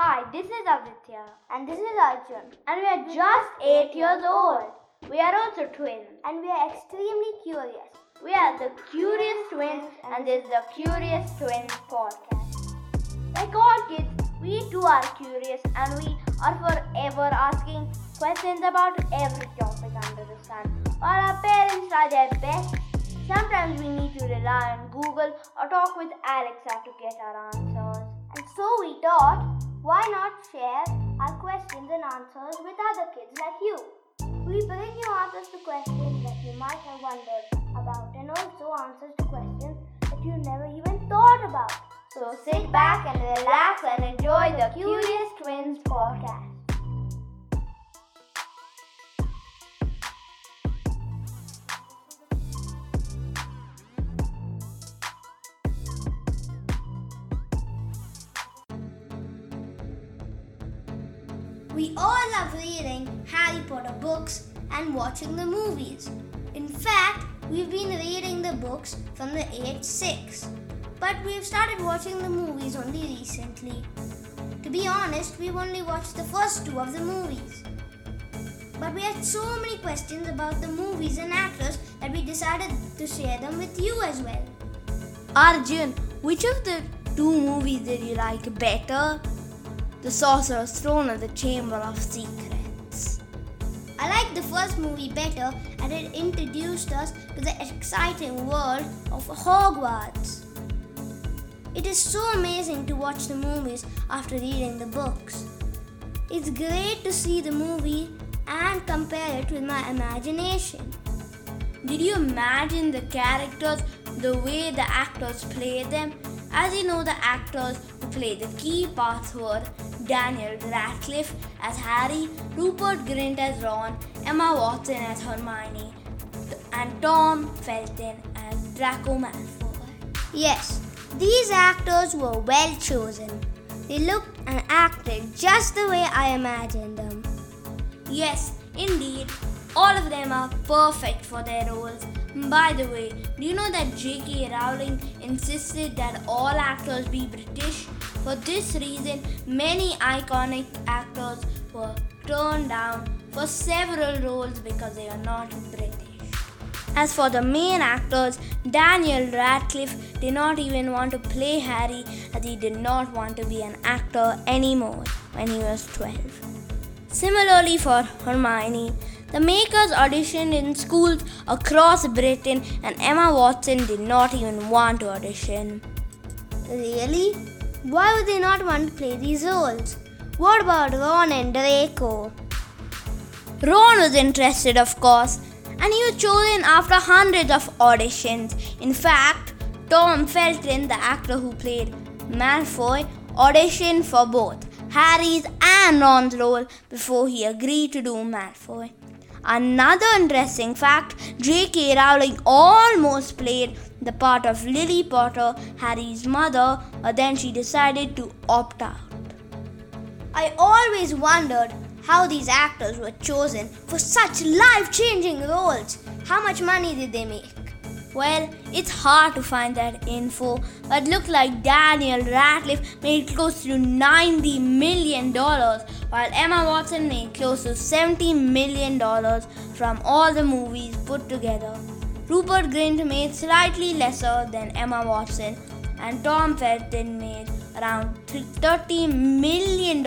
Hi, this is Aditya. And this is Arjun. And we are just 8 years old. We are also twins. And we are extremely curious. We are the Curious Twins, and this is the Curious Twins podcast. Like all kids, we too are curious and we are forever asking questions about every topic under the sun. While our parents try their best, sometimes we need to rely on Google or talk with Alexa to get our answers. And so we thought, why not share our questions and answers with other kids like you? We bring you answers to questions that you might have wondered about and also answers to questions that you never even thought about. So sit back and relax and enjoy the Curious Twins podcast. We all love reading Harry Potter books and watching the movies. In fact, we've been reading the books from the age 6, but we've started watching the movies only recently. To be honest, we've only watched the first two of the movies. But we had so many questions about the movies and actors that we decided to share them with you as well. Arjun, which of the two movies did you like better? The Sorcerer's Stone or the Chamber of Secrets? I liked the first movie better and it introduced us to the exciting world of Hogwarts. It is so amazing to watch the movies after reading the books. It's great to see the movie and compare it with my imagination. Did you imagine the characters the way the actors played them? As you know, the actors who played the key parts were Daniel Radcliffe as Harry, Rupert Grint as Ron, Emma Watson as Hermione, and Tom Felton as Draco Malfoy. Yes, these actors were well chosen. They looked and acted just the way I imagined them. Yes, indeed, all of them are perfect for their roles. By the way, do you know that J.K. Rowling insisted that all actors be British? For this reason, many iconic actors were turned down for several roles because they are not British. As for the main actors, Daniel Radcliffe did not even want to play Harry as he did not want to be an actor anymore when he was 12. Similarly, for Hermione, the makers auditioned in schools across Britain, and Emma Watson did not even want to audition. Really? Why would they not want to play these roles? What about Ron and Draco? Ron was interested, of course, and he was chosen after hundreds of auditions. In fact, Tom Felton, the actor who played Malfoy, auditioned for both Harry's and Ron's role before he agreed to do Malfoy. Another interesting fact J.K. Rowling almost played the part of Lily Potter, Harry's mother, but then she decided to opt out. I always wondered how these actors were chosen for such life changing roles. How much money did they make? Well, it's hard to find that info, but looked like Daniel Radcliffe made close to $90 million, while Emma Watson made close to $70 million from all the movies put together. Rupert Grint made slightly lesser than Emma Watson, and Tom Felton made around $30 million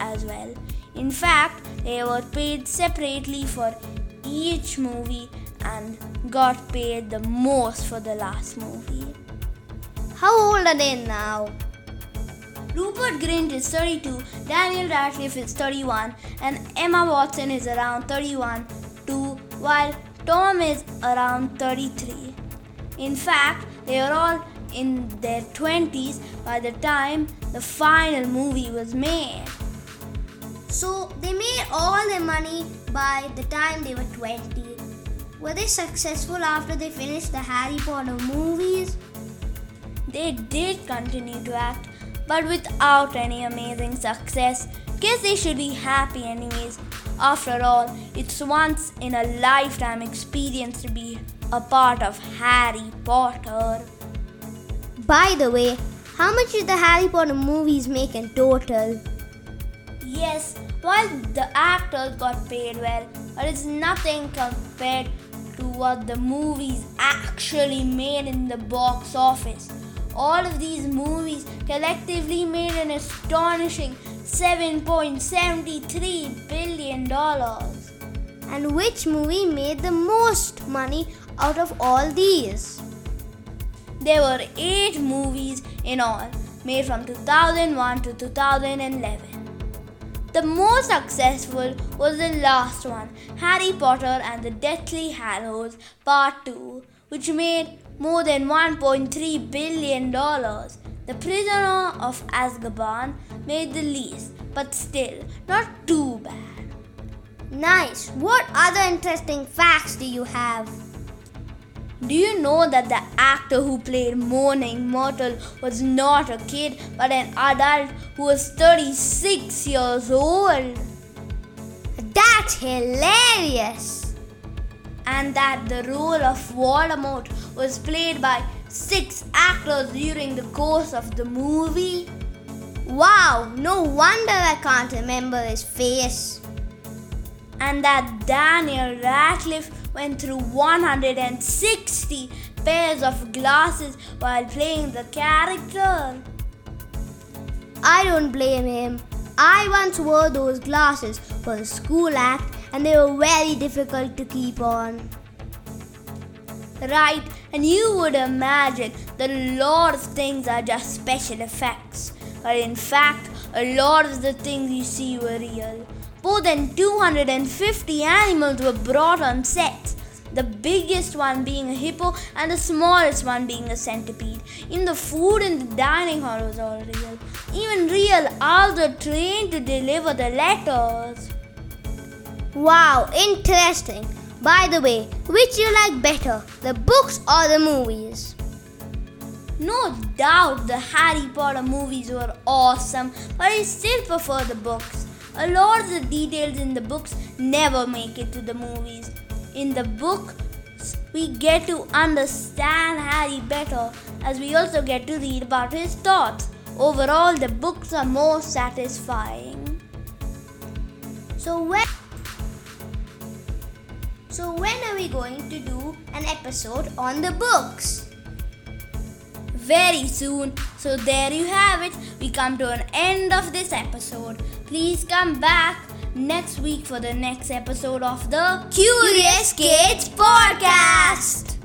as well. In fact, they were paid separately for each movie and got paid the most for the last movie. How old are they now? Rupert Grint is 32, Daniel Radcliffe is 31, and Emma Watson is around 31 too, while Tom is around 33. In fact, they are all in their 20s by the time the final movie was made. So they made all their money by the time they were 20. Were they successful after they finished the Harry Potter movies? They did continue to act, but without any amazing success. Guess they should be happy anyways. After all, it's once in a lifetime experience to be a part of Harry Potter. By the way, how much did the Harry Potter movies make in total? Yes, while the actors got paid well, but it's nothing compared to what the movies actually made in the box office. All of these movies collectively made an astonishing $7.73 billion. And which movie made the most money out of all these? There were eight movies in all, made from 2001 to 2011. The most successful was the last one, Harry Potter and the Deathly Hallows Part 2, which made more than $1.3 billion. The Prisoner of Azkaban made the least, but still not too bad. Nice. What other interesting facts do you have? Do you know that the actor who played Moaning Myrtle was not a kid but an adult who was 36 years old? That's hilarious! And that the role of Voldemort was played by six actors during the course of the movie? Wow, no wonder I can't remember his face. And that Daniel Radcliffe went through 160 pairs of glasses while playing the character. I don't blame him. I once wore those glasses for a school act and they were very difficult to keep on. Right, and you would imagine that a lot of things are just special effects. But in fact, a lot of the things you see were real. More than 250 animals were brought on set. The biggest one being a hippo and the smallest one being a centipede. In the food in the dining hall was all real. Even real all the train to deliver the letters. Wow, interesting. By the way, which you like better, the books or the movies? No doubt the Harry Potter movies were awesome, but I still prefer the books. A lot of the details in the books never make it to the movies. In the book, we get to understand Harry better as we also get to read about his thoughts. Overall, the books are more satisfying. So when So when are we going to do an episode on the books? very soon. So there you have it. We come to an end of this episode. Please come back next week for the next episode of the Curious Kids Podcast.